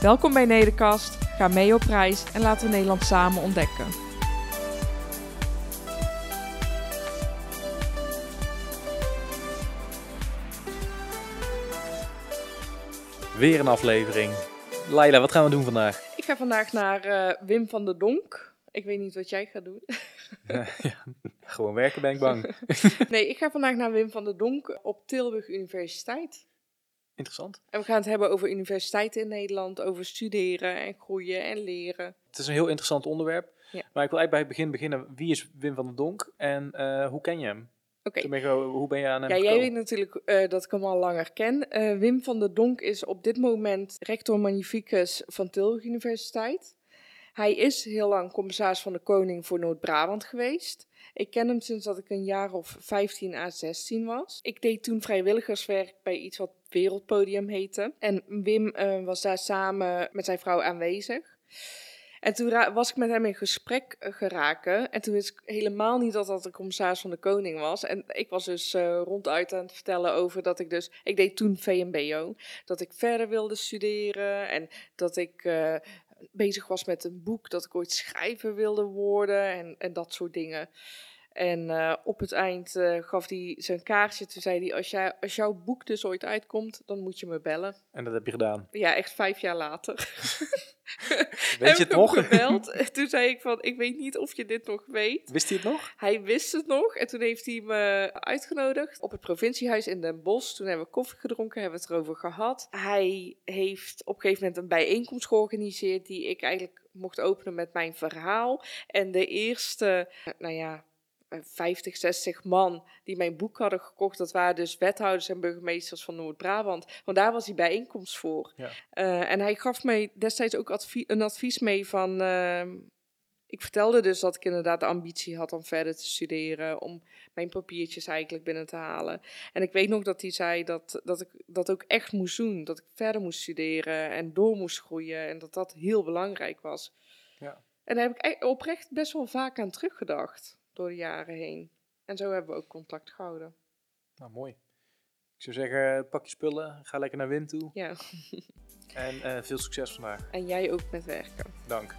Welkom bij Nederkast, ga mee op reis en laten we Nederland samen ontdekken. Weer een aflevering. Laila, wat gaan we doen vandaag? Ik ga vandaag naar eh, Wim van der Donk. Ik weet niet wat jij gaat doen. ja, gewoon werken ben ik bang. nee, ik ga vandaag naar Wim van der Donk op Tilburg Universiteit. Interessant. En we gaan het hebben over universiteiten in Nederland, over studeren en groeien en leren. Het is een heel interessant onderwerp. Ja. Maar ik wil eigenlijk bij het begin beginnen. Wie is Wim van der Donk en uh, hoe ken je hem? Oké. Okay. Hoe ben je aan hem Ja, gekomen? jij weet natuurlijk uh, dat ik hem al langer ken. Uh, Wim van der Donk is op dit moment rector magnificus van Tilburg Universiteit. Hij is heel lang commissaris van de Koning voor Noord-Brabant geweest. Ik ken hem sinds dat ik een jaar of 15 à 16 was. Ik deed toen vrijwilligerswerk bij iets wat Wereldpodium heette. En Wim uh, was daar samen met zijn vrouw aanwezig. En toen was ik met hem in gesprek geraken. En toen wist ik helemaal niet dat dat de commissaris van de Koning was. En ik was dus uh, ronduit aan het vertellen over dat ik dus... Ik deed toen VMBO. Dat ik verder wilde studeren. En dat ik... Bezig was met een boek, dat ik ooit schrijver wilde worden en, en dat soort dingen. En uh, op het eind uh, gaf hij zijn kaartje. Toen zei hij, als, jij, als jouw boek dus ooit uitkomt, dan moet je me bellen. En dat heb je gedaan? Ja, echt vijf jaar later. weet je het nog? Gebeld. Toen zei ik van, ik weet niet of je dit nog weet. Wist hij het nog? Hij wist het nog. En toen heeft hij me uitgenodigd op het provinciehuis in Den Bosch. Toen hebben we koffie gedronken, hebben we het erover gehad. Hij heeft op een gegeven moment een bijeenkomst georganiseerd die ik eigenlijk mocht openen met mijn verhaal. En de eerste, nou ja, 50, 60 man die mijn boek hadden gekocht. Dat waren dus wethouders en burgemeesters van Noord-Brabant. Want daar was die bijeenkomst voor. Ja. Uh, en hij gaf mij destijds ook advie een advies mee van... Uh, ik vertelde dus dat ik inderdaad de ambitie had om verder te studeren. Om mijn papiertjes eigenlijk binnen te halen. En ik weet nog dat hij zei dat, dat ik dat ook echt moest doen. Dat ik verder moest studeren en door moest groeien. En dat dat heel belangrijk was. Ja. En daar heb ik oprecht best wel vaak aan teruggedacht door de jaren heen. En zo hebben we ook contact gehouden. Nou, mooi. Ik zou zeggen, pak je spullen, ga lekker naar Wim toe. Ja. en uh, veel succes vandaag. En jij ook met werken. Dank.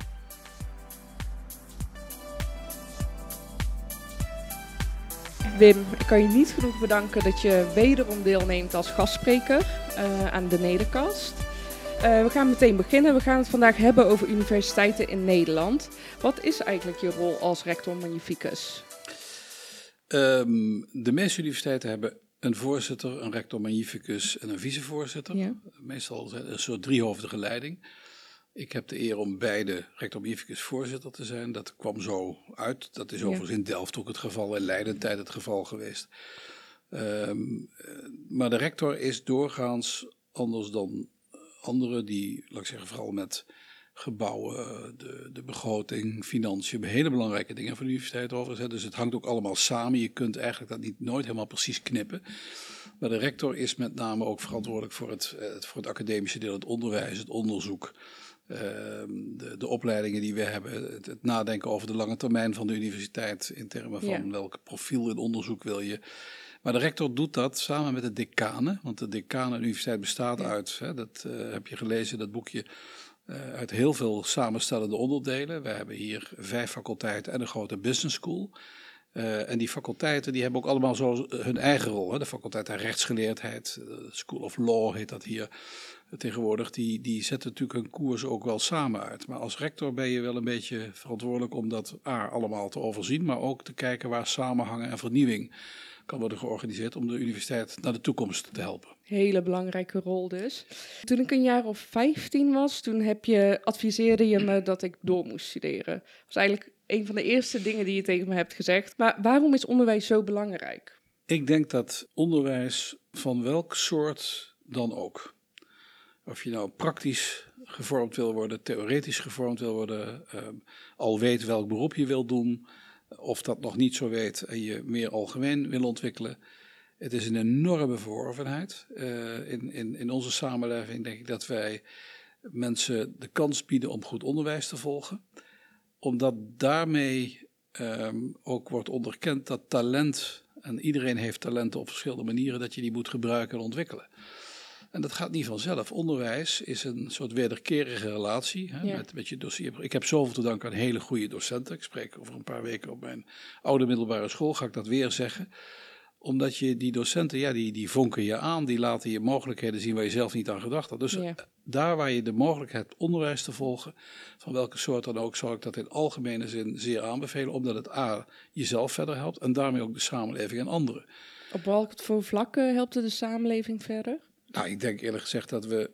Wim, ik kan je niet genoeg bedanken dat je wederom deelneemt als gastspreker uh, aan de Nederkast. Uh, we gaan meteen beginnen. We gaan het vandaag hebben over universiteiten in Nederland. Wat is eigenlijk je rol als rector magnificus? Um, de meeste universiteiten hebben een voorzitter, een rector magnificus en een vicevoorzitter. Ja. Meestal een soort driehoofdige leiding. Ik heb de eer om beide rector magnificus voorzitter te zijn. Dat kwam zo uit. Dat is overigens in Delft ook het geval, in Leiden tijd het geval geweest. Um, maar de rector is doorgaans anders dan anderen die, laat ik zeggen, vooral met gebouwen, de, de begroting, financiën, hele belangrijke dingen voor de universiteit overigens. Dus het hangt ook allemaal samen. Je kunt eigenlijk dat niet nooit helemaal precies knippen. Maar de rector is met name ook verantwoordelijk voor het, voor het academische deel, het onderwijs, het onderzoek. Uh, de, de, opleidingen die we hebben, het, het, nadenken over de lange termijn van de universiteit in termen van Ja. welk profiel in onderzoek wil je. Maar de rector doet dat samen met de decanen, want de decanen universiteit bestaat Ja. uit, hè, dat eh, heb je gelezen, dat boekje, eh, uit heel veel samenstellende onderdelen. We hebben hier vijf faculteiten en een grote business school. Eh, en die faculteiten die hebben ook allemaal zo hun eigen rol. Hè. De faculteit aan rechtsgeleerdheid, de School of Law heet dat hier tegenwoordig, die, die zetten natuurlijk hun koers ook wel samen uit. Maar als rector ben je wel een beetje verantwoordelijk om dat A, allemaal te overzien, maar ook te kijken waar samenhangen en vernieuwing kan worden georganiseerd om de universiteit naar de toekomst te helpen. Hele belangrijke rol dus. Toen ik een jaar of 15 was, toen heb je, adviseerde je me dat ik door moest studeren. Dat was eigenlijk een van de eerste dingen die je tegen me hebt gezegd. Maar waarom is onderwijs zo belangrijk? Ik denk dat onderwijs van welk soort dan ook, Of je nou praktisch gevormd wil worden, theoretisch gevormd wil worden, ehm, al weet welk beroep je wil doen, of dat nog niet zo weet en je meer algemeen wil ontwikkelen. Het is een enorme verworvenheid. Uh, in, in, in onze samenleving denk ik dat wij mensen de kans bieden om goed onderwijs te volgen. Omdat daarmee um, ook wordt onderkend dat talent, en iedereen heeft talenten op verschillende manieren, dat je die moet gebruiken en ontwikkelen. En dat gaat niet vanzelf. Onderwijs is een soort wederkerige relatie hè, met, met je dossier. Ik heb zoveel te danken aan hele goede docenten. Ik spreek over een paar weken op mijn oude middelbare school, ga ik dat weer zeggen omdat je die docenten, ja, die, die vonken je aan, die laten je mogelijkheden zien waar je zelf niet aan gedacht had. Dus eh, daar waar je de mogelijkheid hebt onderwijs te volgen, van welke soort dan ook, zou ik dat in algemene zin zeer aanbevelen, omdat het A, jezelf verder helpt en daarmee ook de samenleving en anderen. Op welke vlakken helpt het de samenleving verder? Nou, ik denk eerlijk gezegd dat we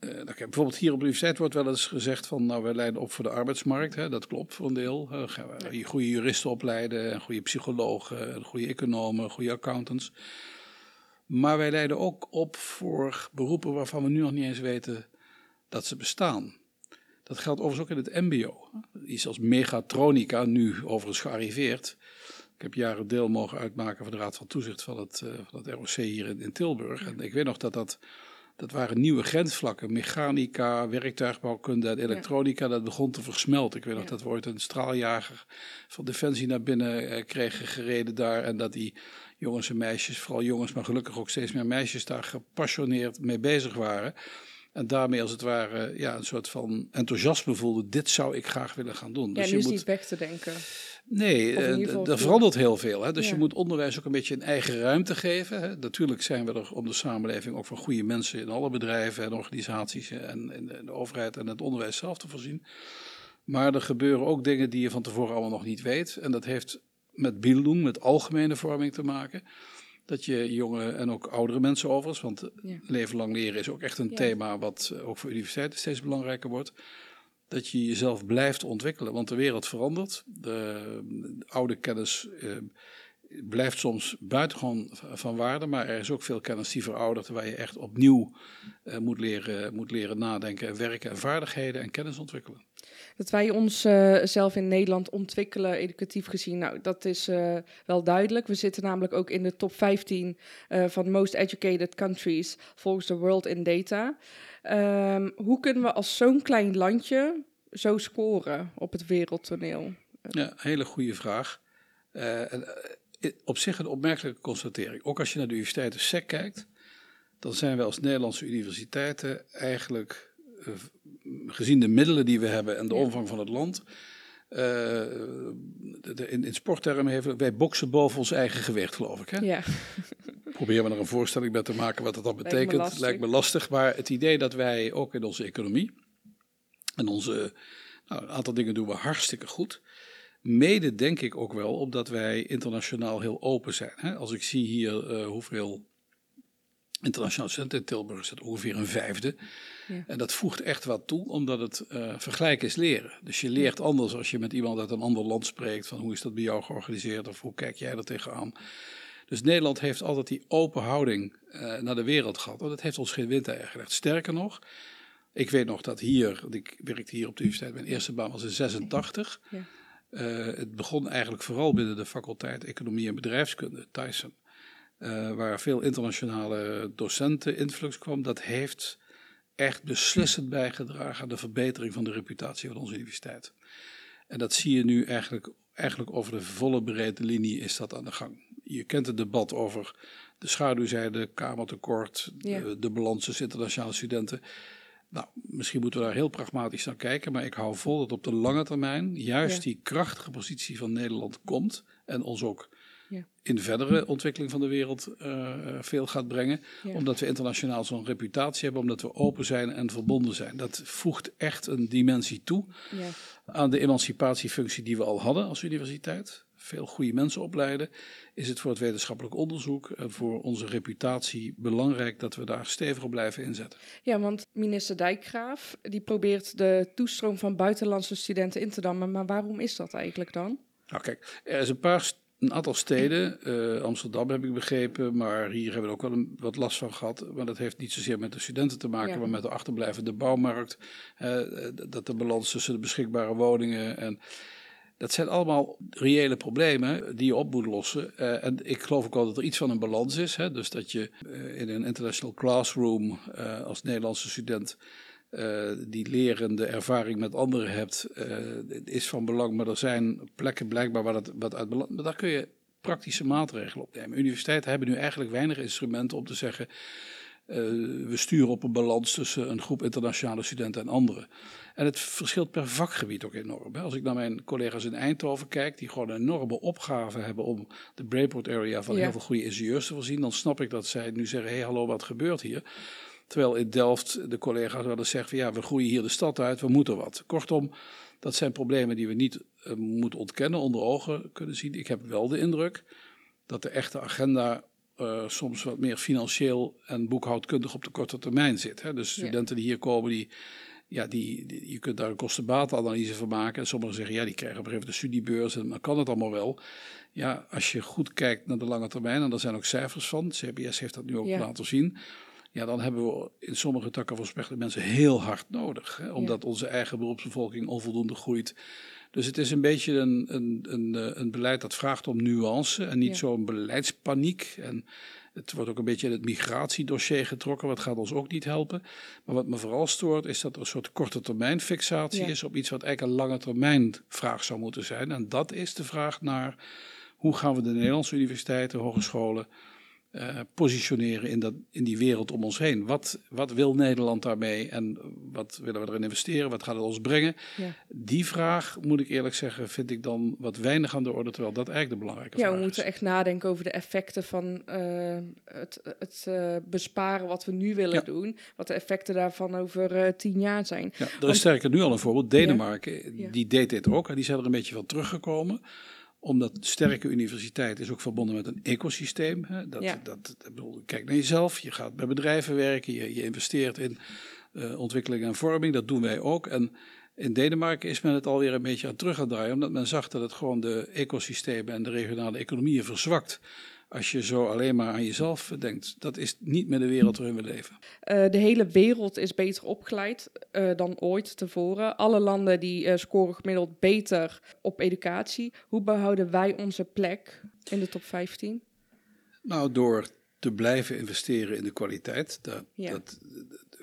uh, bijvoorbeeld hier op de universiteit wordt wel eens gezegd van, nou, wij leiden op voor de arbeidsmarkt. Hè, dat klopt voor een deel. Uh, gaan we goede juristen opleiden, goede psychologen, goede economen, goede accountants. Maar wij leiden ook op voor beroepen waarvan we nu nog niet eens weten dat ze bestaan. Dat geldt overigens ook in het MBO. Iets als megatronica, nu overigens gearriveerd. Ik heb jaren deel mogen uitmaken van de Raad van Toezicht van het, uh, van het ROC hier in, in Tilburg. En ik weet nog dat dat dat waren nieuwe grensvlakken. Mechanica, werktuigbouwkunde en elektronica, dat begon te versmelten. Ik weet nog dat we ooit een straaljager van Defensie naar binnen eh, kregen gereden daar. En dat die jongens en meisjes, vooral jongens, maar gelukkig ook steeds meer meisjes, daar gepassioneerd mee bezig waren. En daarmee als het ware ja, een soort van enthousiasme voelde. Dit zou ik graag willen gaan doen. Ja, dus je is moet... niet weg te denken. Nee, uh, er verandert heel veel. Hè? Dus je moet onderwijs ook een beetje een eigen ruimte geven. Hè? Natuurlijk zijn we er om de samenleving ook van goede mensen in alle bedrijven en organisaties en de overheid en het onderwijs zelf te voorzien. Maar er gebeuren ook dingen die je van tevoren allemaal nog niet weet. En dat heeft met bildung, met algemene vorming te maken. Dat je jonge en ook oudere mensen overigens, want leven lang leren is ook echt een thema wat eh, ook voor universiteiten steeds belangrijker wordt dat je jezelf blijft ontwikkelen. Want de wereld verandert. De, oude kennis eh, blijft soms buitengewoon van waarde, maar er is ook veel kennis die veroudert, waar je echt opnieuw eh, moet, leren, moet leren nadenken en werken en vaardigheden en kennis ontwikkelen. Dat wij ons uh, zelf in Nederland ontwikkelen, educatief gezien, nou, dat is uh, wel duidelijk. We zitten namelijk ook in de top 15 uh, van most educated countries volgens de World in Data. Um, hoe kunnen we als zo'n klein landje zo scoren op het wereldtoneel? Ja, hele goede vraag. Op zich een opmerkelijke constatering. Ook als je naar de universiteiten SEC kijkt, dan zijn we als Nederlandse universiteiten eigenlijk gezien de middelen die we hebben en de omvang van het land. Uh, de, in, in sporttermen hebben wij boksen boven ons eigen gewicht, geloof ik. Hè? Ja. Probeer me er een voorstelling bij te maken wat dat dan betekent. Lijkt me, Lijkt me lastig. Maar het idee dat wij ook in onze economie en onze. Nou, een aantal dingen doen we hartstikke goed. Mede denk ik ook wel omdat wij internationaal heel open zijn. Hè? Als ik zie hier uh, hoeveel internationaal studenten in Tilburg is dat ongeveer een vijfde. Ja. En dat voegt echt wat toe, omdat het uh, vergelijken is leren. Dus je leert anders als je met iemand uit een ander land spreekt, van hoe is dat bij jou georganiseerd of hoe kijk jij er tegenaan. Dus Nederland heeft altijd die open houding uh, naar de wereld gehad. En dat heeft ons geen wind gelegd. Sterker nog, ik weet nog dat hier, want ik werkte hier op de universiteit, mijn eerste baan was in 86. Ja. Uh, het begon eigenlijk vooral binnen de faculteit Economie en Bedrijfskunde, Tyson. Uh, waar veel internationale docenten influx kwam, dat heeft echt beslissend bijgedragen aan de verbetering van de reputatie van onze universiteit. En dat zie je nu eigenlijk, eigenlijk over de volle breedte linie is dat aan de gang. Je kent het debat over de schaduwzijde, kamertekort, de, de balans tussen internationale studenten. Nou, misschien moeten we daar heel pragmatisch naar kijken, maar ik hou vol dat op de lange termijn juist die krachtige positie van Nederland komt en ons ook ja. in de verdere ontwikkeling van de wereld uh, veel gaat brengen. Omdat we internationaal zo'n reputatie hebben, omdat we open zijn en verbonden zijn. Dat voegt echt een dimensie toe ja. aan de emancipatiefunctie die we al hadden als universiteit. Veel goede mensen opleiden. Is het voor het wetenschappelijk onderzoek en voor onze reputatie belangrijk dat we daar stevig op blijven inzetten? Ja, want minister Dijkgraaf die probeert de toestroom van buitenlandse studenten in te dammen. Maar waarom is dat eigenlijk dan? Nou kijk, er is een paar een aantal steden, uh, Amsterdam heb ik begrepen, maar hier hebben we ook wel een, wat last van gehad. Maar dat heeft niet zozeer met de studenten te maken, maar met de achterblijvende bouwmarkt. Uh, dat de balans tussen de beschikbare woningen en dat zijn allemaal reële problemen die je op moet lossen. Uh, en ik geloof ook wel dat er iets van een balans is. Hè? Dus dat je uh, in een international classroom uh, als Nederlandse student die lerende ervaring met anderen hebt, is van belang. Maar er zijn plekken blijkbaar waar dat wat uit. Maar daar kun je praktische maatregelen op nemen. Universiteiten hebben nu eigenlijk weinig instrumenten om te zeggen. We sturen op een balans tussen een groep internationale studenten en anderen. En het verschilt per vakgebied ook enorm. Als ik naar mijn collega's in Eindhoven kijk, die gewoon een enorme opgave hebben om de Brainport area van heel veel goede ingenieurs te voorzien, dan snap ik dat zij nu zeggen: hé, hey, hallo, wat gebeurt hier? Terwijl in Delft de collega's wel eens zeggen: van, ja, we groeien hier de stad uit, we moeten wat. Kortom, dat zijn problemen die we niet uh, moeten ontkennen, onder ogen kunnen zien. Ik heb wel de indruk dat de echte agenda uh, soms wat meer financieel en boekhoudkundig op de korte termijn zit. Hè. Dus studenten die hier komen, die ja, die, je kunt daar een kostenbatenanalyse van maken. En sommigen zeggen, ja, die krijgen op een gegeven moment een studiebeurs en dan kan het allemaal wel. Ja, als je goed kijkt naar de lange termijn, en daar zijn ook cijfers van, CBS heeft dat nu ook laten zien. Ja, dan hebben we in sommige takken van mensen heel hard nodig. Hè, omdat onze eigen beroepsbevolking onvoldoende groeit. Dus het is een beetje een, een, een, eh, een beleid dat vraagt om nuance en niet zo'n beleidspaniek. En het wordt ook een beetje in het migratiedossier getrokken, wat gaat ons ook niet helpen. Maar wat me vooral stoort, is dat er een soort korte termijn fixatie is op iets wat eigenlijk een lange termijn vraag zou moeten zijn. En dat is de vraag naar hoe gaan we de Nederlandse universiteiten, hogescholen uh, positioneren in, dat, in die wereld om ons heen. Wat, wat wil Nederland daarmee en wat willen we erin investeren? Wat gaat het ons brengen? Ja. Die vraag, moet ik eerlijk zeggen, vind ik dan wat weinig aan de orde, terwijl dat eigenlijk de belangrijke ja, vraag is. Ja, we moeten echt nadenken over de effecten van uh, het, het uh, besparen wat we nu willen ja. doen. Wat de effecten daarvan over tien jaar zijn. Ja, er is sterker nu al een voorbeeld. Denemarken, die deed dit ook en die zijn er een beetje van teruggekomen omdat sterke universiteit is ook verbonden met een ecosysteem. Hè? Dat, ja. dat, bedoel, kijk naar jezelf, je gaat bij bedrijven werken, je, je investeert in uh, ontwikkeling en vorming, dat doen wij ook. En in Denemarken is men het alweer een beetje aan terug gaan draaien, omdat men zag dat het gewoon de ecosystemen en de regionale economieën verzwakt als je zo alleen maar aan jezelf denkt. Dat is niet meer de wereld waarin we leven. Uh, de hele wereld is beter opgeleid uh, dan ooit tevoren. Alle landen die uh, scoren gemiddeld beter op educatie. Hoe behouden wij onze plek in de top 15? Nou, door te blijven investeren in de kwaliteit. Dat, ja. dat,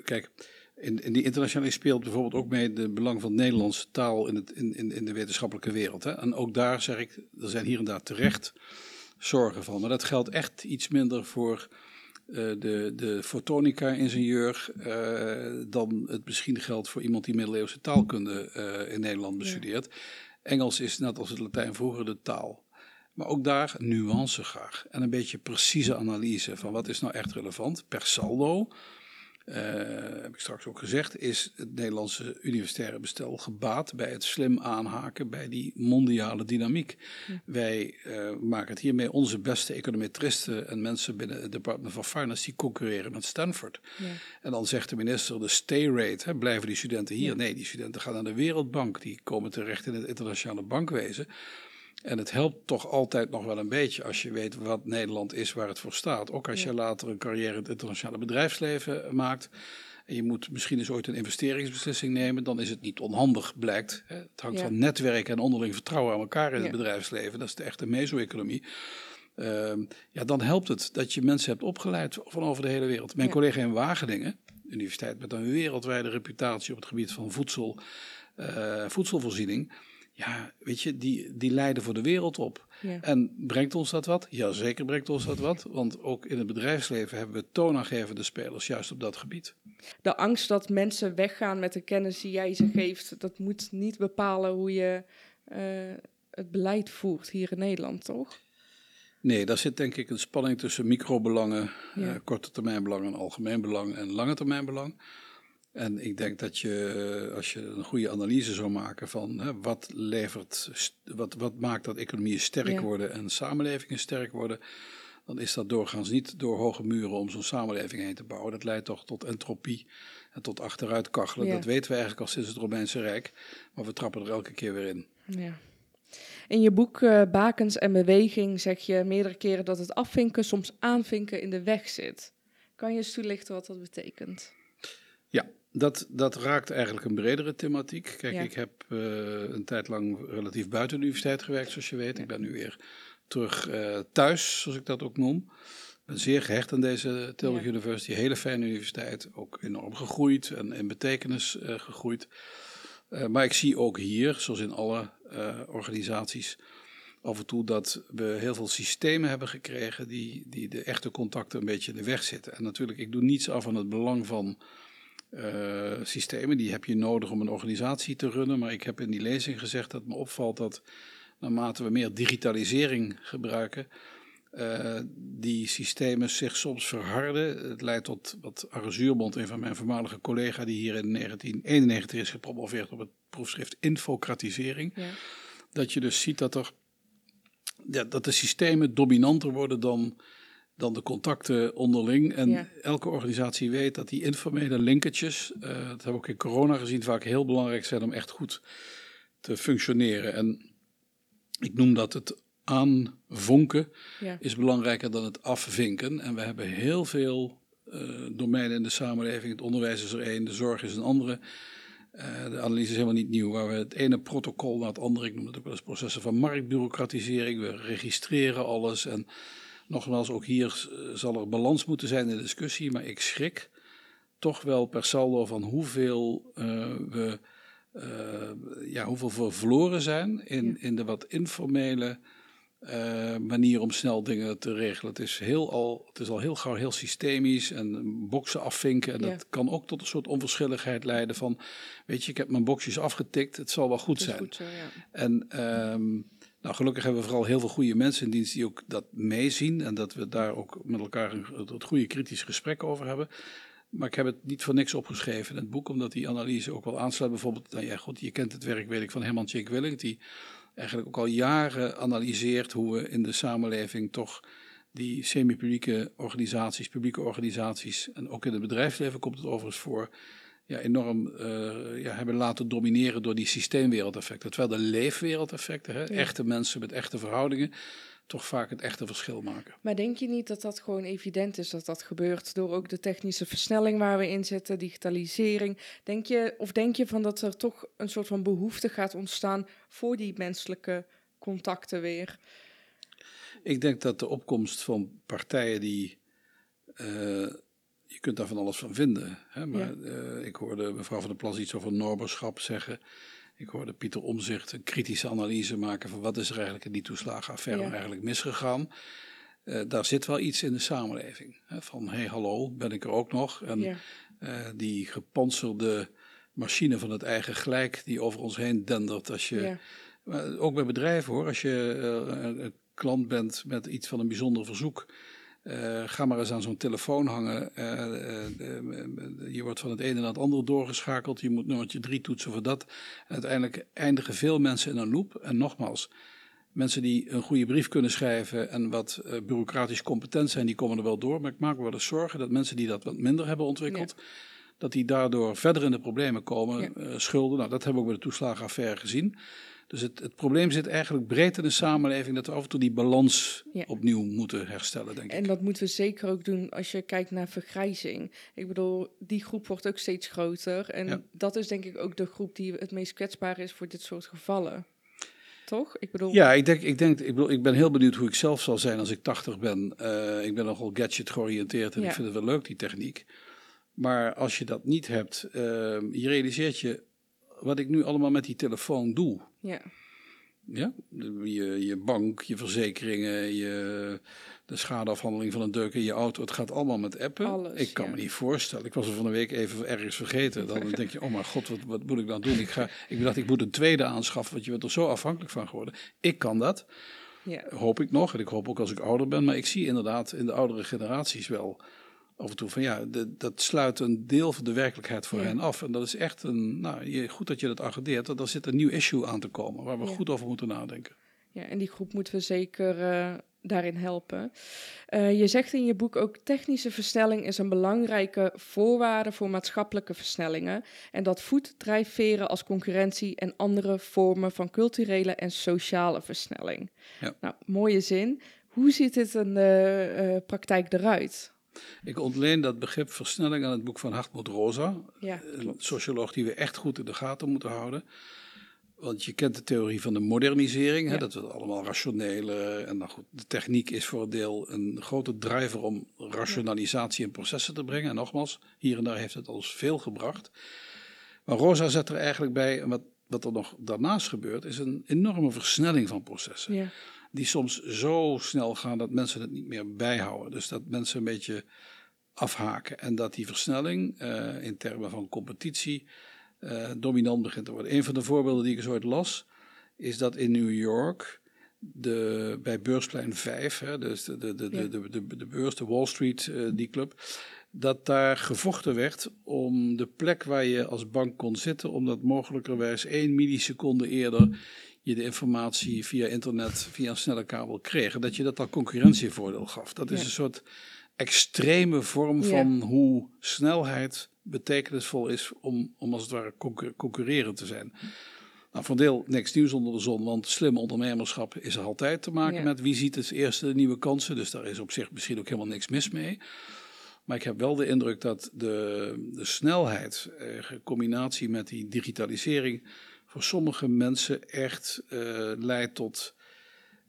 kijk, in, in die internationale speelt bijvoorbeeld ook mee de belang van de Nederlandse taal in, het, in, in, in de wetenschappelijke wereld. Hè. En ook daar zeg ik, er zijn hier en daar terecht zorgen van. Maar dat geldt echt iets minder voor uh, de, de fotonica-ingenieur uh, dan het misschien geldt voor iemand die middeleeuwse taalkunde uh, in Nederland bestudeert. Ja. Engels is net als het Latijn vroeger de taal. Maar ook daar nuance graag en een beetje precieze analyse van wat is nou echt relevant per saldo. Uh, heb ik straks ook gezegd, is het Nederlandse universitaire bestel gebaat bij het slim aanhaken bij die mondiale dynamiek. Ja. Wij uh, maken het hiermee onze beste econometristen en mensen binnen het Department of Finance die concurreren met Stanford. Ja. En dan zegt de minister de stay rate, hè, blijven die studenten hier? Ja. Nee, die studenten gaan naar de Wereldbank, die komen terecht in het internationale bankwezen. En het helpt toch altijd nog wel een beetje als je weet wat Nederland is, waar het voor staat. Ook als ja. je later een carrière in het internationale bedrijfsleven maakt. En je moet misschien eens ooit een investeringsbeslissing nemen, dan is het niet onhandig, blijkt. Het hangt ja. van netwerk en onderling vertrouwen aan elkaar in ja. het bedrijfsleven. Dat is de echte meso-economie. Uh, ja, dan helpt het dat je mensen hebt opgeleid van over de hele wereld. Mijn collega in Wageningen, universiteit met een wereldwijde reputatie op het gebied van voedsel, uh, voedselvoorziening ja, weet je, die, die leiden voor de wereld op. Ja. En brengt ons dat wat? Ja, zeker brengt ons dat wat. Want ook in het bedrijfsleven hebben we toonaangevende spelers juist op dat gebied. De angst dat mensen weggaan met de kennis die jij ze geeft, dat moet niet bepalen hoe je uh, het beleid voert hier in Nederland, toch? Nee, daar zit denk ik een spanning tussen microbelangen, ja. uh, korte termijn belang en algemeen belang en lange termijn belang. En ik denk dat je, als je een goede analyse zou maken van hè, wat levert, wat, wat maakt dat economieën sterk ja. worden en samenlevingen sterk worden, dan is dat doorgaans niet door hoge muren om zo'n samenleving heen te bouwen. Dat leidt toch tot entropie en tot achteruitkachelen. Ja. Dat weten we eigenlijk al sinds het Romeinse Rijk, maar we trappen er elke keer weer in. Ja. In je boek uh, Bakens en Beweging zeg je meerdere keren dat het afvinken soms aanvinken in de weg zit. Kan je eens toelichten wat dat betekent? Ja, dat, dat raakt eigenlijk een bredere thematiek. Kijk, ik heb uh, een tijd lang relatief buiten de universiteit gewerkt, zoals je weet. Ik ben nu weer terug uh, thuis, zoals ik dat ook noem. Ik ben zeer gehecht aan deze Tilburg ja. University, hele fijne universiteit. Ook enorm gegroeid en in betekenis uh, gegroeid. maar ik zie ook hier, zoals in alle organisaties, af en toe dat we heel veel systemen hebben gekregen die, die de echte contacten een beetje in de weg zitten. En natuurlijk, ik doe niets af aan het belang van uh, systemen. Die heb je nodig om een organisatie te runnen. Maar ik heb in die lezing gezegd dat me opvalt dat naarmate we meer digitalisering gebruiken, uh, die systemen zich soms verharden. Het leidt tot wat Arre Zuurbond, een van mijn voormalige collega, die hier in 1991 is gepromoveerd op het proefschrift Infocratisering. Ja. Dat je dus ziet dat er ja, dat de systemen dominanter worden dan, dan de contacten onderling. En elke organisatie weet dat die informele linketjes, uh, dat hebben we ook in corona gezien, vaak heel belangrijk zijn om echt goed te functioneren. En ik noem dat het aanvonken ja. is belangrijker dan het afvinken. En we hebben heel veel uh, domeinen in de samenleving. Het onderwijs is er één, de zorg is een andere. Uh, de analyse is helemaal niet nieuw, waar we het ene protocol naar het andere, ik noem het ook wel eens processen van marktbureaucratisering, we registreren alles en nogmaals, ook hier zal er balans moeten zijn in de discussie, maar ik schrik toch wel per saldo van hoeveel uh, we, uh, ja, hoeveel we verloren zijn in, in de wat informele uh, manier om snel dingen te regelen. Het is, heel al, het is al heel gauw heel systemisch en boksen afvinken. En dat kan ook tot een soort onverschilligheid leiden van, weet je, ik heb mijn boxjes afgetikt, het zal wel goed zijn. Goed zo, ja. En um, nou, gelukkig hebben we vooral heel veel goede mensen in dienst die ook dat meezien en dat we daar ook met elkaar een, een goede kritisch gesprek over hebben. Maar ik heb het niet voor niks opgeschreven in het boek, omdat die analyse ook wel aansluit. Bijvoorbeeld, nou ja, goed, je kent het werk, weet ik, van Herman Tjik Willink, die eigenlijk ook al jaren analyseert hoe we in de samenleving toch die semi-publieke organisaties, publieke organisaties en ook in het bedrijfsleven komt het overigens voor, ja, enorm uh, ja, hebben laten domineren door die systeemwereldeffecten. Terwijl de leefwereldeffecten, hè, echte mensen met echte verhoudingen, toch vaak het echte verschil maken. Maar denk je niet dat dat gewoon evident is dat dat gebeurt door ook de technische versnelling waar we in zitten, digitalisering? Denk je, of denk je van dat er toch een soort van behoefte gaat ontstaan voor die menselijke contacten weer? Ik denk dat de opkomst van partijen die. Uh, je kunt daar van alles van vinden. Hè? Maar ja. uh, ik hoorde mevrouw van der Plas iets over norberschap zeggen. Ik hoorde Pieter Omzicht een kritische analyse maken van wat is er eigenlijk in die toeslagenaffaire ja. eigenlijk misgegaan. Uh, daar zit wel iets in de samenleving. Hè, van hé hey, hallo, ben ik er ook nog? En ja. uh, die gepantserde machine van het eigen gelijk die over ons heen dendert. Als je, ook bij bedrijven hoor, als je een klant bent met iets van een bijzonder verzoek uh, ga maar eens aan zo'n telefoon hangen. Uh, uh, je wordt van het ene naar het andere doorgeschakeld. Je moet nummertje drie toetsen voor dat. En uiteindelijk eindigen veel mensen in een loop. En nogmaals, mensen die een goede brief kunnen schrijven en wat bureaucratisch competent zijn, die komen er wel door. Maar ik maak me wel eens zorgen dat mensen die dat wat minder hebben ontwikkeld, ja. dat die daardoor verder in de problemen komen. Ja. schulden, nou dat hebben we ook bij de toeslagenaffaire gezien. Dus het, het, probleem zit eigenlijk breed in de samenleving dat we af en toe die balans ja. opnieuw moeten herstellen, denk en ik. En dat moeten we zeker ook doen als je kijkt naar vergrijzing. Ik bedoel, die groep wordt ook steeds groter. En ja. dat is denk ik ook de groep die het meest kwetsbaar is voor dit soort gevallen. Toch? Ik bedoel... Ja, ik denk, ik, denk ik, bedoel, ik ben heel benieuwd hoe ik zelf zal zijn als ik 80 ben. Uh, ik ben nogal gadget georiënteerd en ja. ik vind het wel leuk, die techniek. Maar als je dat niet hebt, uh, je realiseert je wat ik nu allemaal met die telefoon doe. Ja. Ja, je, je bank, je verzekeringen, je, de schadeafhandeling van een deuk in je auto. Het gaat allemaal met appen. Alles, ik kan ja. me niet voorstellen. Ik was er van een week even ergens vergeten. Dan denk je, oh mijn god, wat, wat moet ik dan doen? Ik, ga, ik dacht, ik moet een tweede aanschaffen, want je bent er zo afhankelijk van geworden. Ik kan dat. Ja. Hoop ik nog. En ik hoop ook als ik ouder ben. Maar ik zie inderdaad in de oudere generaties wel af en toe van ja, de, dat sluit een deel van de werkelijkheid voor ja. hen af. En dat is echt een, nou, je, goed dat je dat agendeert, want er zit een nieuw issue aan te komen waar we ja. goed over moeten nadenken. Ja, en die groep moeten we zeker uh, daarin helpen. Uh, je zegt in je boek ook technische versnelling is een belangrijke voorwaarde voor maatschappelijke versnellingen en dat voedt drijfveren als concurrentie en andere vormen van culturele en sociale versnelling. Ja. Nou, mooie zin. Hoe ziet dit in de uh, praktijk eruit? Ik ontleen dat begrip versnelling aan het boek van Hartmut Rosa, ja, een socioloog die we echt goed in de gaten moeten houden. Want je kent de theorie van de modernisering, hè, dat we allemaal rationele. En nou goed, de techniek is voor een deel een grote driver om rationalisatie in processen te brengen. En nogmaals, hier en daar heeft het ons veel gebracht. Maar Rosa zet er eigenlijk bij, wat, wat er nog daarnaast gebeurt, is een enorme versnelling van processen. Ja. Die soms zo snel gaan dat mensen het niet meer bijhouden. Dus dat mensen een beetje afhaken. En dat die versnelling uh, in termen van competitie uh, dominant begint te worden. Een van de voorbeelden die ik eens ooit las, is dat in New York de, bij beursplein 5, hè, dus de, de, de, de, de, de, de, beurs, de Wall Street, uh, die club, dat daar gevochten werd om de plek waar je als bank kon zitten, omdat mogelijkerwijs één milliseconde eerder je de informatie via internet, via een snelle kabel kreeg. dat je dat al concurrentievoordeel gaf. Dat is een soort extreme vorm van hoe snelheid betekenisvol is om, om als het ware concurrerend te zijn. Nou, van deel niks nieuws onder de zon, want slim ondernemerschap is er altijd te maken met wie ziet het eerste nieuwe kansen. Dus daar is op zich misschien ook helemaal niks mis mee. Maar ik heb wel de indruk dat de, de snelheid, eh, in combinatie met die digitalisering, voor sommige mensen echt uh, leidt tot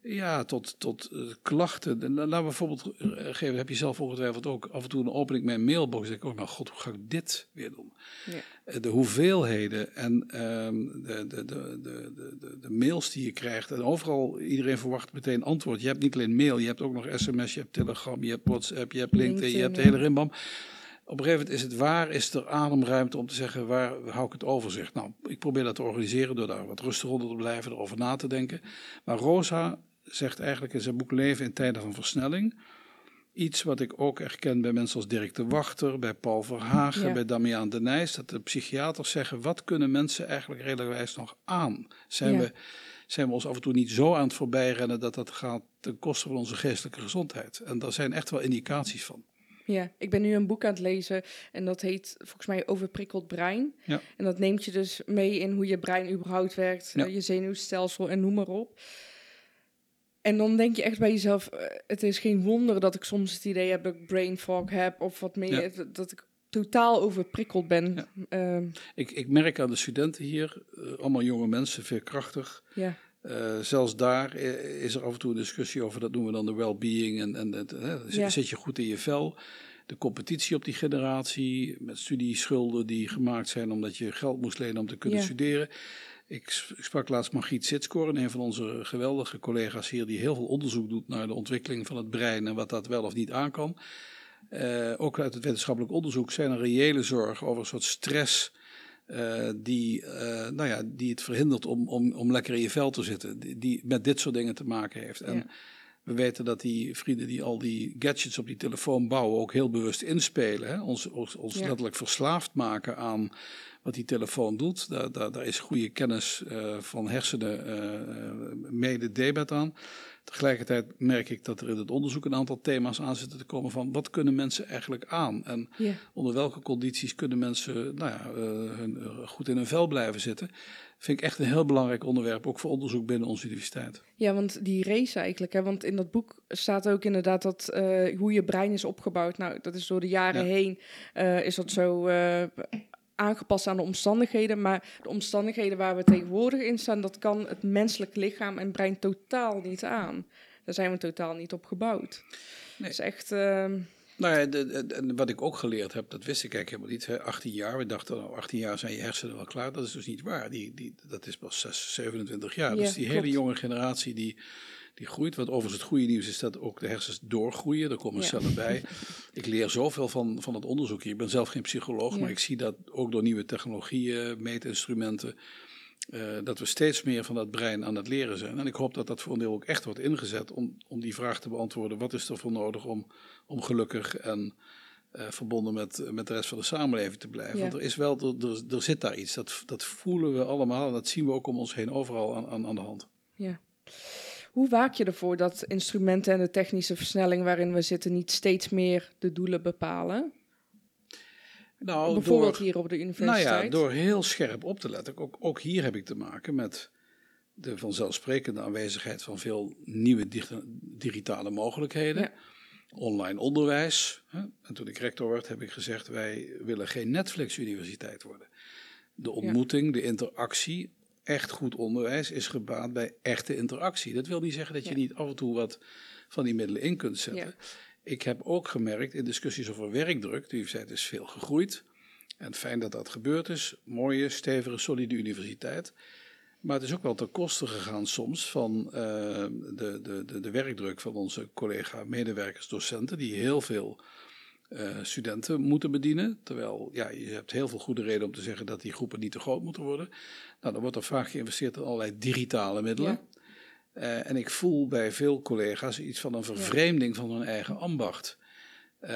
ja, tot, tot uh, klachten. Laten we bijvoorbeeld uh, geven, heb je zelf ongetwijfeld ook af en toe een opening mijn mailbox. Denk ik, oh mijn god, hoe ga ik dit weer doen? Ja. De hoeveelheden en um, de, de, de, de, de, de, mails die je krijgt. En overal, iedereen verwacht meteen antwoord. Je hebt niet alleen mail, je hebt ook nog sms, je hebt telegram, je hebt WhatsApp, je hebt LinkedIn, LinkedIn je hebt de hele rimbam. Op een gegeven moment is het waar, is er ademruimte om te zeggen waar hou ik het overzicht. Nou, ik probeer dat te organiseren door daar wat rustig onder te blijven, erover na te denken. Maar Rosa zegt eigenlijk in zijn boek Leven in tijden van versnelling. Iets wat ik ook herken bij mensen als Dirk de Wachter, bij Paul Verhagen, bij Damian de Nijs. Dat de psychiaters zeggen, wat kunnen mensen eigenlijk redelijkwijs nog aan? Zijn, we, zijn we ons af en toe niet zo aan het voorbijrennen dat dat gaat ten koste van onze geestelijke gezondheid? En daar zijn echt wel indicaties van. Ja, ik ben nu een boek aan het lezen en dat heet volgens mij Overprikkeld Brein. Ja. En dat neemt je dus mee in hoe je brein überhaupt werkt, je zenuwstelsel en noem maar op. En dan denk je echt bij jezelf, uh, het is geen wonder dat ik soms het idee heb dat ik brain fog heb of wat meer, dat ik totaal overprikkeld ben. Uh, ik, ik merk aan de studenten hier, uh, allemaal jonge mensen, veerkrachtig. Ja. Uh, zelfs daar is er af en toe een discussie over, dat noemen we dan de well-being. En, en ja. zit je goed in je vel? De competitie op die generatie, met studieschulden die gemaakt zijn omdat je geld moest lenen om te kunnen ja. studeren. Ik sprak laatst Margriet Sitskoorn, een van onze geweldige collega's hier, die heel veel onderzoek doet naar de ontwikkeling van het brein en wat dat wel of niet aan kan. Uh, ook uit het wetenschappelijk onderzoek zijn er reële zorgen over een soort stress. Uh, die, uh, nou ja, die het verhindert om, om, om lekker in je vel te zitten, die, die met dit soort dingen te maken heeft. En ja. we weten dat die vrienden die al die gadgets op die telefoon bouwen ook heel bewust inspelen. Hè? Ons, ons, ons ja. letterlijk verslaafd maken aan wat die telefoon doet. Daar, daar, daar is goede kennis uh, van hersenen mede debet aan. Tegelijkertijd merk ik dat er in het onderzoek een aantal thema's aan zitten te komen van wat kunnen mensen eigenlijk aan? En onder welke condities kunnen mensen nou ja, uh, hun, goed in hun vel blijven zitten? Vind ik echt een heel belangrijk onderwerp, ook voor onderzoek binnen onze universiteit. Ja, want die race eigenlijk, hè, want in dat boek staat ook inderdaad dat uh, hoe je brein is opgebouwd. Nou, dat is door de jaren ja. heen, is dat zo aangepast aan de omstandigheden. Maar de omstandigheden waar we tegenwoordig in staan, dat kan het menselijk lichaam en brein totaal niet aan. Daar zijn we totaal niet op gebouwd. Nee. Dat is echt. Uh... Nou ja, de, de, wat ik ook geleerd heb, dat wist ik eigenlijk helemaal niet. 18 jaar, we dachten, nou, 18 jaar zijn je hersenen wel klaar. Dat is dus niet waar. Die, die, dat is pas 6, 27 jaar. Ja, dus die klopt. hele jonge generatie die die groeit. Wat overigens het goede nieuws is dat ook de hersens doorgroeien. Er komen ja. cellen bij. Ik leer zoveel van, van het onderzoek hier. Ik ben zelf geen psycholoog, ja. maar ik zie dat ook door nieuwe technologieën, meetinstrumenten. Uh, dat we steeds meer van dat brein aan het leren zijn. En ik hoop dat dat voor een deel ook echt wordt ingezet om, om die vraag te beantwoorden: wat is er voor nodig om, om gelukkig en uh, verbonden met, met de rest van de samenleving te blijven? Ja. Want er is wel, er, er, er, zit daar iets. Dat, dat voelen we allemaal en dat zien we ook om ons heen overal aan, aan, aan de hand. Ja. Hoe waak je ervoor dat instrumenten en de technische versnelling waarin we zitten niet steeds meer de doelen bepalen? Nou, Bijvoorbeeld hier op de universiteit. Nou ja, door heel scherp op te letten. Ook, ook hier heb ik te maken met de vanzelfsprekende aanwezigheid van veel nieuwe digitale mogelijkheden. Online onderwijs. Hè. En toen ik rector werd, heb ik gezegd: wij willen geen Netflix-universiteit worden. De ontmoeting, de interactie, echt goed onderwijs is gebaat bij echte interactie. Dat wil niet zeggen dat je niet af en toe wat van die middelen in kunt zetten. Ik heb ook gemerkt in discussies over werkdruk, de universiteit is veel gegroeid. En fijn dat dat gebeurd is. Mooie, stevige, solide universiteit. Maar het is ook wel ten koste gegaan soms van uh, de, de, de, de, werkdruk van onze collega-medewerkers, docenten, die heel veel uh, studenten moeten bedienen. Terwijl ja, je hebt heel veel goede reden om te zeggen dat die groepen niet te groot moeten worden. Nou, dan wordt er vaak geïnvesteerd in allerlei digitale middelen. Ja. Uh, en ik voel bij veel collega's iets van een vervreemding van hun eigen ambacht. Uh,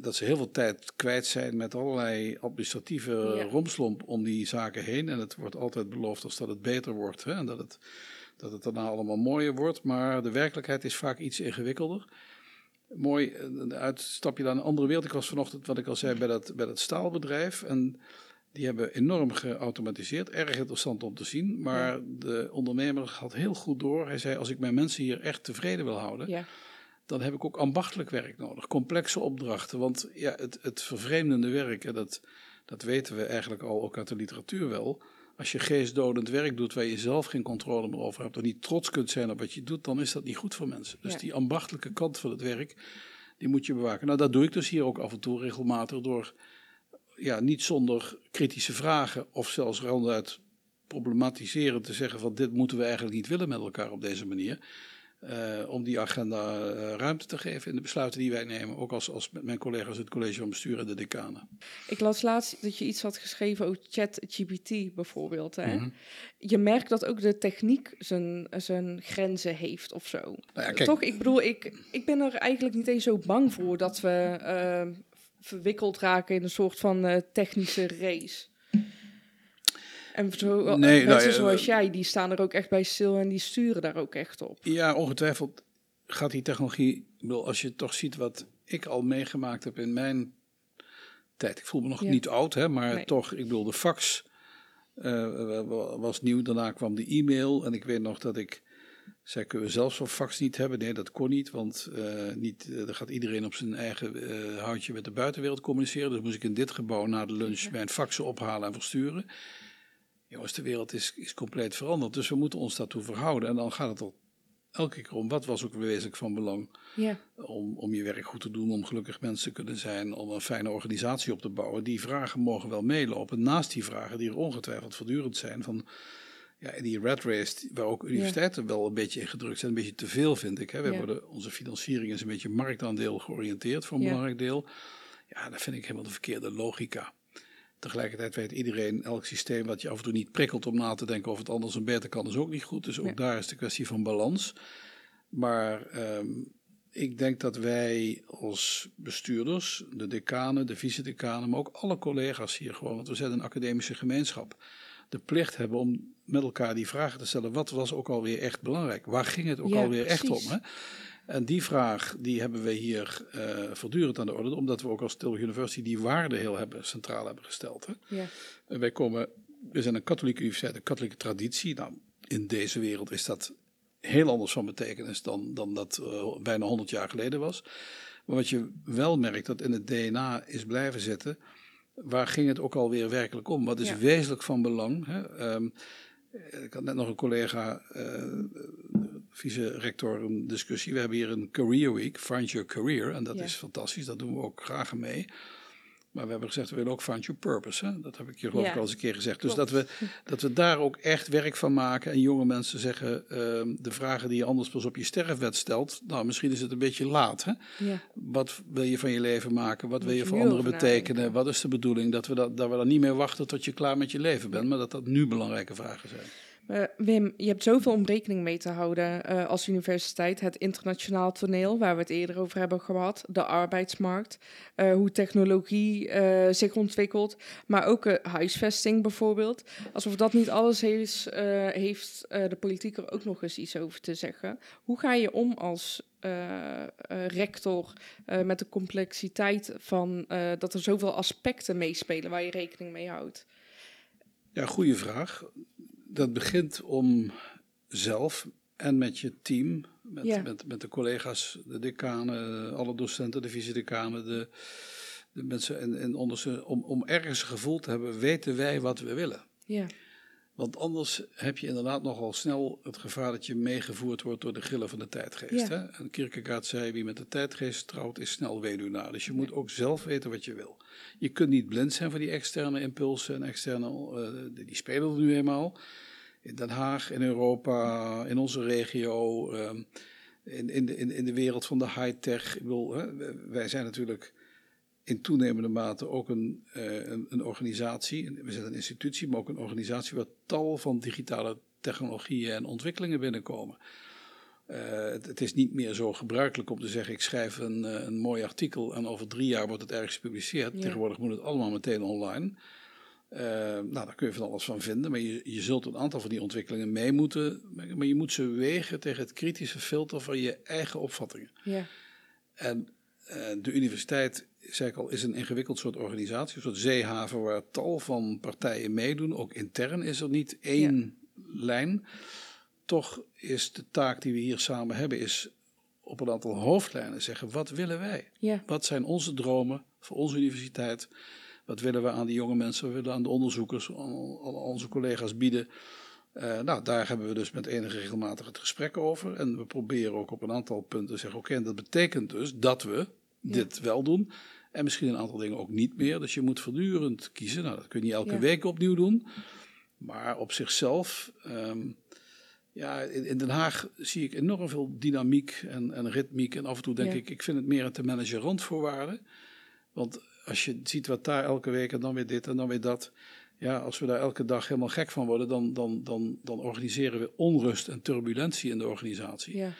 dat ze heel veel tijd kwijt zijn met allerlei administratieve ja. romslomp om die zaken heen. En het wordt altijd beloofd als dat het beter wordt hè, en dat het, dat het daarna allemaal mooier wordt. Maar de werkelijkheid is vaak iets ingewikkelder. Mooi, een uitstapje naar een andere wereld. Ik was vanochtend, wat ik al zei, bij dat, bij dat staalbedrijf. En die hebben enorm geautomatiseerd. Erg interessant om te zien. Maar de ondernemer had heel goed door. Hij zei: Als ik mijn mensen hier echt tevreden wil houden. Ja dan heb ik ook ambachtelijk werk nodig, complexe opdrachten. Want ja, het, het vervreemdende werk, en dat, dat weten we eigenlijk al ook uit de literatuur wel. Als je geestdodend werk doet waar je zelf geen controle meer over hebt, en niet trots kunt zijn op wat je doet, dan is dat niet goed voor mensen. Dus die ambachtelijke kant van het werk, die moet je bewaken. Nou, dat doe ik dus hier ook af en toe regelmatig door, ja, niet zonder kritische vragen of zelfs ronduit problematiseren te zeggen van dit moeten we eigenlijk niet willen met elkaar op deze manier. Uh, om die agenda uh, ruimte te geven in de besluiten die wij nemen. Ook als, als met mijn collega's het college van bestuur en de decanen. Ik las laatst dat je iets had geschreven over ChatGPT bijvoorbeeld. Hè? Mm -hmm. Je merkt dat ook de techniek zijn, zijn grenzen heeft of zo. Nou ja, kijk, Toch, ik bedoel, ik, ik ben er eigenlijk niet eens zo bang voor dat we uh, verwikkeld raken in een soort van technische race. En zo, nee, mensen nou, ja, zoals jij, die staan er ook echt bij stil en die sturen daar ook echt op. Ja, ongetwijfeld gaat die technologie, ik bedoel, als je toch ziet wat ik al meegemaakt heb in mijn tijd. Ik voel me nog ja. niet oud, hè, maar nee. toch, ik bedoel, de fax uh, was nieuw. Daarna kwam de e-mail en ik weet nog dat ik zei, kunnen we zelfs zo'n fax niet hebben? Nee, dat kon niet, want uh, niet, uh, dan gaat iedereen op zijn eigen uh, houtje met de buitenwereld communiceren. Dus moest ik in dit gebouw na de lunch mijn faxen ophalen en versturen jongens, de wereld is, is compleet veranderd. Dus we moeten ons daartoe verhouden. En dan gaat het er elke keer om, wat was ook wezenlijk van belang? Ja. Om, om je werk goed te doen, om gelukkig mensen te kunnen zijn, om een fijne organisatie op te bouwen. Die vragen mogen wel meelopen. Naast die vragen die er ongetwijfeld voortdurend zijn van... Ja, die red race, waar ook universiteiten ja. wel een beetje in gedrukt zijn, een beetje te veel vind ik. Hè. We ja. worden, onze financiering is een beetje marktaandeel georiënteerd voor een belangrijk deel. Ja, dat vind ik helemaal de verkeerde logica. Tegelijkertijd weet iedereen, elk systeem wat je af en toe niet prikkelt om na te denken of het anders en beter kan, is ook niet goed. Dus ook daar is de kwestie van balans. Maar um, ik denk dat wij als bestuurders, de decanen, de vice-decanen, maar ook alle collega's hier gewoon, want we zijn een academische gemeenschap, de plicht hebben om met elkaar die vragen te stellen. Wat was ook alweer echt belangrijk? Waar ging het ook ja, alweer precies. echt om? Hè? En die vraag die hebben we hier uh, voortdurend aan de orde, omdat we ook als Tilburg University die waarde heel hebben, centraal hebben gesteld. Hè? Ja. En wij komen, we zijn een katholieke universiteit, een katholieke traditie. Nou, in deze wereld is dat heel anders van betekenis dan, dan dat uh, bijna 100 jaar geleden was. Maar wat je wel merkt, dat in het DNA is blijven zitten, waar ging het ook alweer werkelijk om? Wat is ja. wezenlijk van belang? Hè? Um, ik had net nog een collega, uh, vice-rector, een discussie. We hebben hier een Career Week, Find Your Career. En dat ja. is fantastisch, dat doen we ook graag mee. Maar we hebben gezegd, we willen ook find your purpose. Hè? Dat heb ik je geloof ik al eens een keer gezegd. Dus dat we, dat we daar ook echt werk van maken. En jonge mensen zeggen, uh, de vragen die je anders pas op je sterfwet stelt. Nou, misschien is het een beetje laat. Hè? Ja. Wat wil je van je leven maken? Wat wil je voor anderen betekenen? Wat is de bedoeling? Dat we, dat, dat we dan niet meer wachten tot je klaar met je leven bent. Maar dat dat nu belangrijke vragen zijn. Uh, Wim, je hebt zoveel om rekening mee te houden uh, als universiteit. Het internationaal toneel, waar we het eerder over hebben gehad. De arbeidsmarkt. Uh, hoe technologie zich ontwikkelt. Maar ook huisvesting bijvoorbeeld. Alsof dat niet alles is, heeft de politiek er ook nog eens iets over te zeggen. Hoe ga je om als rector met de complexiteit van dat er zoveel aspecten meespelen waar je rekening mee houdt? Ja, goede vraag dat begint om zelf en met je team, met, met, met de collega's, de decanen, alle docenten, de vicedecanen, de, de mensen en, onderste, om, om ergens een gevoel te hebben, weten wij wat we willen. Ja. Want anders heb je inderdaad nogal snel het gevaar dat je meegevoerd wordt door de grillen van de tijdgeest. Ja. Hè? En Kierkegaard zei, wie met de tijdgeest trouwt is snel weduwnaar. Dus je moet ook zelf weten wat je wil. Je kunt niet blind zijn voor die externe impulsen en externe, uh, die spelen er nu eenmaal in Den Haag, in Europa, in onze regio, um, in, in, de, in, in de wereld van de high-tech. wij zijn natuurlijk in toenemende mate ook een, uh, een, een, organisatie, we zijn een institutie, maar ook een organisatie waar tal van digitale technologieën en ontwikkelingen binnenkomen. Uh, het, het, is niet meer zo gebruikelijk om te zeggen: ik schrijf een, uh, een mooi artikel en over drie jaar wordt het ergens gepubliceerd. Tegenwoordig moet het allemaal meteen online. Uh, nou, daar kun je van alles van vinden, maar je, je zult een aantal van die ontwikkelingen mee moeten, maar je moet ze wegen tegen het kritische filter van je eigen opvattingen. Ja. En de universiteit, zei ik al, is een ingewikkeld soort organisatie, een soort zeehaven waar tal van partijen meedoen. Ook intern is er niet één ja. lijn. Toch is de taak die we hier samen hebben, is op een aantal hoofdlijnen zeggen, wat willen wij? Ja. Wat zijn onze dromen voor onze universiteit? Wat willen we aan die jonge mensen, wat willen we aan de onderzoekers, aan onze collega's bieden? Uh, nou, daar hebben we dus met enige regelmatig het gesprek over. En we proberen ook op een aantal punten te zeggen: oké, okay, dat betekent dus dat we ja. dit wel doen. En misschien een aantal dingen ook niet meer. Dus je moet voortdurend kiezen. Nou, dat kun je niet elke ja. week opnieuw doen. Maar op zichzelf, um, ja, in, Den Haag zie ik enorm veel dynamiek en, en ritmiek. En af en toe denk ja. ik, ik vind het meer een te managen randvoorwaarden. Want als je ziet wat daar elke week en dan weer dit en dan weer dat. Ja, als we daar elke dag helemaal gek van worden, dan, dan, dan, dan organiseren we onrust en turbulentie in de organisatie. Ja.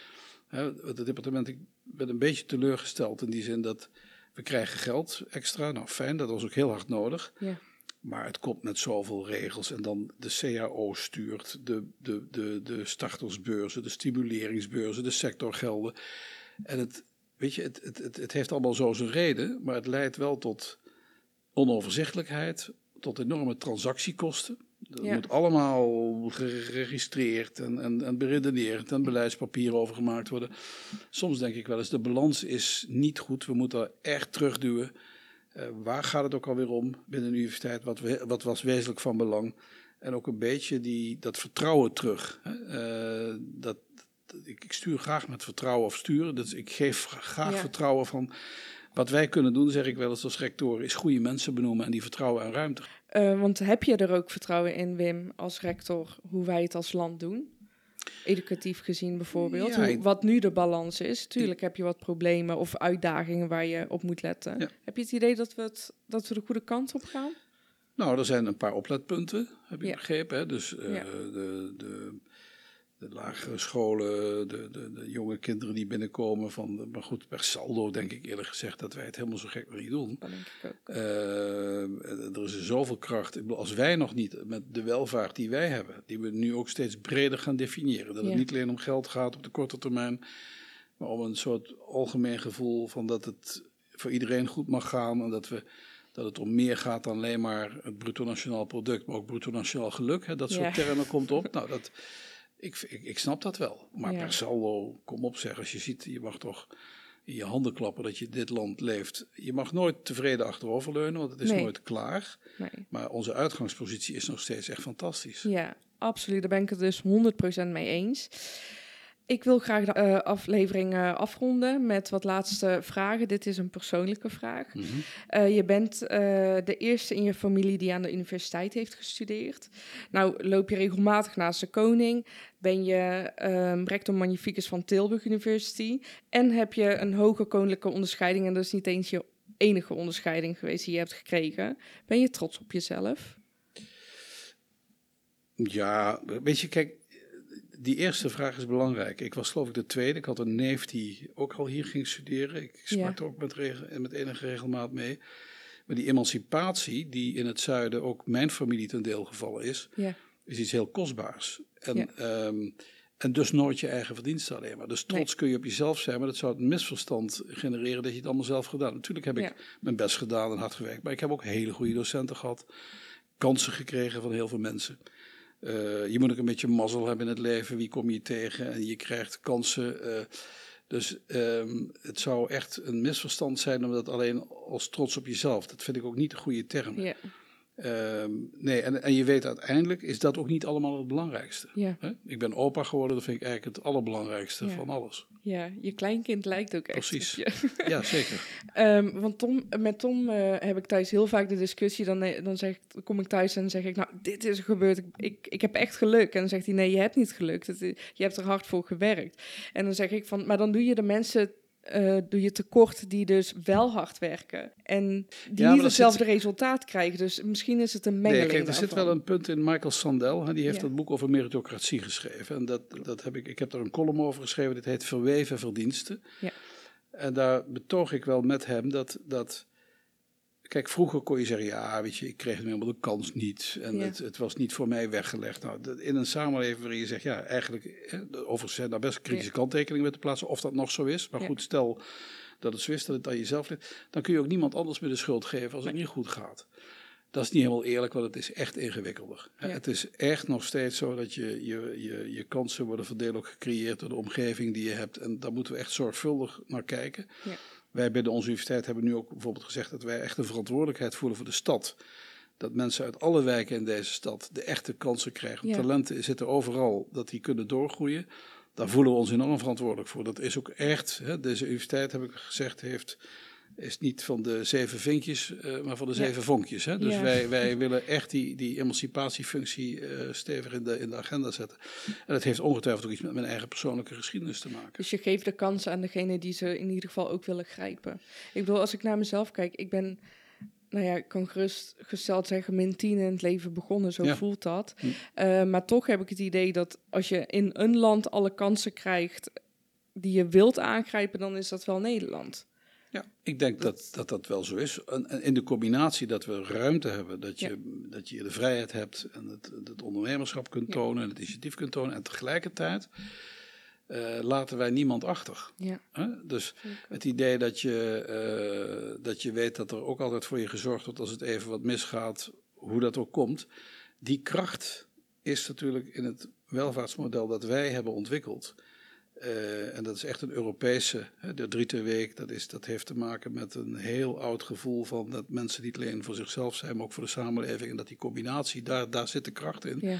het departement, ik ben een beetje teleurgesteld in die zin dat we krijgen geld extra. Nou, fijn, dat was ook heel hard nodig. Ja. Maar het komt met zoveel regels. En dan de CAO stuurt, de, de, de, de startersbeurzen, de stimuleringsbeurzen, de sectorgelden. En het, weet je, het, het, het heeft allemaal zo zijn reden, maar het leidt wel tot onoverzichtelijkheid, tot enorme transactiekosten. Dat ja. moet allemaal geregistreerd en, en, en beredeneerd en beleidspapier over gemaakt worden. Soms denk ik wel eens, de balans is niet goed. We moeten echt terugduwen. Uh, waar gaat het ook alweer om binnen de universiteit? Wat, we, wat was wezenlijk van belang? En ook een beetje die, dat vertrouwen terug. Uh, dat, ik, ik, stuur graag met vertrouwen of sturen. Dus ik geef graag ja. vertrouwen van. Wat wij kunnen doen, zeg ik wel eens als rector, is goede mensen benoemen en die vertrouwen en ruimte. Uh, want heb je er ook vertrouwen in, Wim, als rector, hoe wij het als land doen? Educatief gezien bijvoorbeeld. Ja, hoe, ik, wat nu de balans is. Tuurlijk heb je wat problemen of uitdagingen waar je op moet letten. Ja. Heb je het idee dat we, het, dat we de goede kant op gaan? Nou, er zijn een paar opletpunten, heb ik Ja. begrepen. Hè? Dus eh, de, de, de lagere scholen, de, de, de jonge kinderen die binnenkomen. Van, maar goed, per saldo denk ik eerlijk gezegd dat wij het helemaal zo gek niet doen. Eh, er is zoveel kracht. Ik bedoel, als wij nog niet met de welvaart die wij hebben, die we nu ook steeds breder gaan definiëren, dat Ja. het niet alleen om geld gaat op de korte termijn, maar om een soort algemeen gevoel van dat het voor iedereen goed mag gaan en dat, we, dat het om meer gaat dan alleen maar het bruto nationaal product, maar ook bruto nationaal geluk. Hè, dat soort Ja. termen komt op. Nou, dat, ik, ik, ik snap dat wel. Maar Ja. per saldo, kom op zeg, als je ziet, je mag toch in je handen klappen dat je dit land leeft. Je mag nooit tevreden achteroverleunen, want het is Nee. nooit klaar. Nee. Maar onze uitgangspositie is nog steeds echt fantastisch. Ja, absoluut. Daar ben ik het dus 100% mee eens. Ik wil graag de eh, aflevering eh, afronden met wat laatste vragen. Dit is een persoonlijke vraag. Mhm. Eh, je bent de eerste in je familie die aan de universiteit heeft gestudeerd. Nou, loop je regelmatig naast de koning. Ben je ehm, rector magnificus van Tilburg University. En heb je een hoge koninklijke onderscheiding. En dat is niet eens je enige onderscheiding geweest die je hebt gekregen. Ben je trots op jezelf? Ja, weet je, kijk, die eerste vraag is belangrijk. Ik was geloof ik de tweede. Ik had een neef die ook al hier ging studeren. Ik sprak er ook met, met enige regelmaat mee. Maar die emancipatie, die in het zuiden ook mijn familie ten deel gevallen is, ja. is iets heel kostbaars. En, ehm, en dus nooit je eigen verdiensten alleen maar. Dus trots kun je op jezelf zijn, maar dat zou een misverstand genereren dat je het allemaal zelf gedaan. Natuurlijk heb ik mijn best gedaan en hard gewerkt, maar ik heb ook hele goede docenten gehad. Kansen gekregen van heel veel mensen. Uh, je moet ook een beetje mazzel hebben in het leven. Wie kom je tegen? En je krijgt kansen. Uh, dus um, het zou echt een misverstand zijn om dat alleen als trots op jezelf. Dat vind ik ook niet een goede term. Um, nee, en, en je weet uiteindelijk is dat ook niet allemaal het belangrijkste. Ja. Ik ben opa geworden, dat vind ik eigenlijk het allerbelangrijkste van alles. Ja, je kleinkind lijkt ook echt Precies. Ja, zeker. um, want Tom, met Tom uh, heb ik thuis heel vaak de discussie. Dan, eh, dan, zeg, dan kom ik thuis en zeg ik, nou, dit is gebeurd. Ik, ik, ik heb echt geluk. En dan zegt hij, nee, je hebt niet geluk. je hebt er hard voor gewerkt. En dan zeg ik van, maar dan doe je de mensen uh, doe je tekort die dus wel hard werken. En die niet hetzelfde resultaat krijgen. Dus misschien is het een mengeling nee, kijk, Er zit wel een punt in Michael Sandel. die heeft ja. dat boek over meritocratie geschreven. En dat, dat heb ik, ik heb daar een column over geschreven. Dit heet Verweven Verdiensten. Ja. En daar betoog ik wel met hem dat... dat Kijk, vroeger kon je zeggen, ja, weet je, ik kreeg helemaal de kans niet. En het, het, was niet voor mij weggelegd. Nou, in een samenleving waarin je zegt, ja, eigenlijk, overigens zijn daar best kritische ja. kanttekeningen met te plaatsen, of dat nog zo is. Maar goed, stel dat het zo is, dat het aan jezelf ligt, dan kun je ook niemand anders meer de schuld geven als het niet goed gaat. Dat is niet helemaal eerlijk, want het is echt ingewikkelder. Het is echt nog steeds zo dat je, je, je, je kansen worden verdeeld ook gecreëerd door de omgeving die je hebt. En daar moeten we echt zorgvuldig naar kijken. Ja. Wij bij de onze universiteit hebben nu ook bijvoorbeeld gezegd dat wij echt een verantwoordelijkheid voelen voor de stad. Dat mensen uit alle wijken in deze stad de echte kansen krijgen. Talenten zitten overal, dat die kunnen doorgroeien. Daar voelen we ons enorm verantwoordelijk voor. Dat is ook echt, hè, deze universiteit, heb ik gezegd, heeft is niet van de zeven vinkjes, uh, maar van de zeven vonkjes. Hè? Dus wij, wij willen echt die, die emancipatiefunctie uh, stevig in de, in de agenda zetten. En dat heeft ongetwijfeld ook iets met mijn eigen persoonlijke geschiedenis te maken. Dus je geeft de kans aan degene die ze in ieder geval ook willen grijpen. Ik bedoel, als ik naar mezelf kijk, ik ben, nou ja, ik kan gerustgesteld zeggen, min tien in het leven begonnen, zo voelt dat. Hm. Uh, maar toch heb ik het idee dat als je in een land alle kansen krijgt die je wilt aangrijpen, dan is dat wel Nederland. Ja, ik denk dat, dat dat wel zo is. En, in de combinatie dat we ruimte hebben, dat je, dat je de vrijheid hebt en het, het ondernemerschap kunt tonen en het initiatief kunt tonen. En tegelijkertijd uh, laten wij niemand achter. Ja. Dus het idee dat je, uh, dat je weet dat er ook altijd voor je gezorgd wordt als het even wat misgaat, hoe dat ook komt. Die kracht is natuurlijk in het welvaartsmodel dat wij hebben ontwikkeld uh, en dat is echt een Europese, hè, de drie week, dat, is, dat heeft te maken met een heel oud gevoel van dat mensen niet alleen voor zichzelf zijn, maar ook voor de samenleving. En dat die combinatie, daar, daar zit de kracht in. Ja,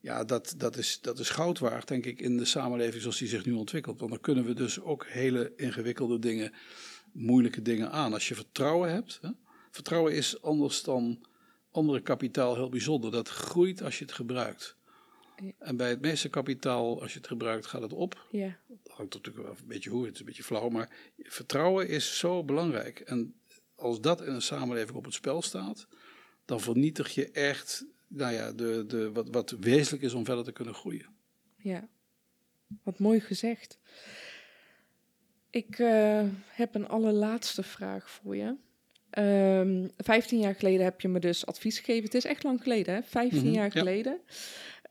ja dat, dat, is, dat is goud waard, denk ik, in de samenleving zoals die zich nu ontwikkelt. Want dan kunnen we dus ook hele ingewikkelde dingen, moeilijke dingen aan. Als je vertrouwen hebt, hè, vertrouwen is anders dan andere kapitaal heel bijzonder. Dat groeit als je het gebruikt. En bij het meeste kapitaal, als je het gebruikt, gaat het op. Ja. Dat hangt natuurlijk wel een beetje hoe, het is een beetje flauw, maar vertrouwen is zo belangrijk. En als dat in een samenleving op het spel staat, dan vernietig je echt nou ja, de, de, wat, wat wezenlijk is om verder te kunnen groeien. Ja, wat mooi gezegd. Ik uh, heb een allerlaatste vraag voor je. Um, vijftien jaar geleden heb je me dus advies gegeven. Het is echt lang geleden, hè? Vijftien mm jaar geleden.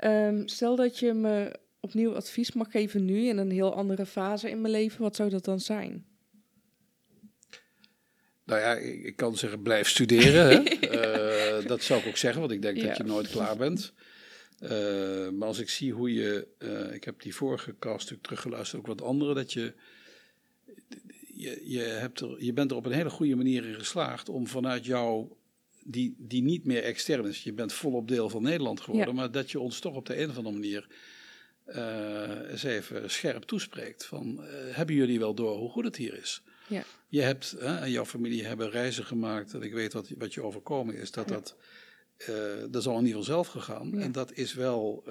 Um, stel dat je me opnieuw advies mag geven nu in een heel andere fase in mijn leven, wat zou dat dan zijn? Nou ja, ik, kan zeggen blijf studeren. Hè? uh, dat zou ik ook zeggen, want ik denk dat je nooit klaar bent. Uh, maar als ik zie hoe je, uh, ik heb die vorige cast teruggeluisterd, ook wat andere, dat je, je, je, hebt er, je bent er op een hele goede manier in geslaagd om vanuit jouw die, die niet meer extern is. Je bent volop deel van Nederland geworden, maar dat je ons toch op de een of andere manier uh, eens even scherp toespreekt. Van, uh, hebben jullie wel door hoe goed het hier is? Ja. Je hebt, uh, en jouw familie hebben reizen gemaakt, en ik weet wat, wat je overkomen is, dat dat, dat is al in ieder geval zelf gegaan. En dat is wel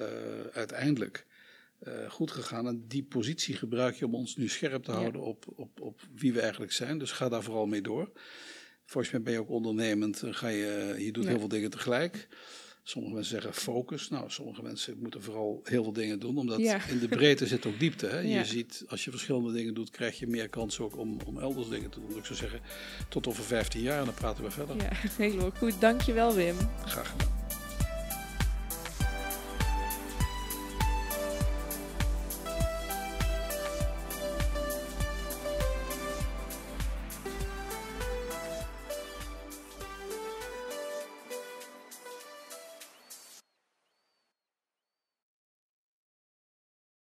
uiteindelijk goed gegaan. En die positie gebruik je om ons nu scherp te houden op, op, op wie we eigenlijk zijn. Dus ga daar vooral mee door. Volgens mij ben je ook ondernemend. Ga je, je doet heel veel dingen tegelijk. Sommige mensen zeggen focus. Nou, sommige mensen moeten vooral heel veel dingen doen, omdat in de breedte zit ook diepte. Hè? Je ziet, als je verschillende dingen doet, krijg je meer kans ook om, om elders dingen te doen. Dus ik zou zeggen, tot over 15 jaar en dan praten we verder. Ja, heel goed. Dankjewel Wim. Graag gedaan.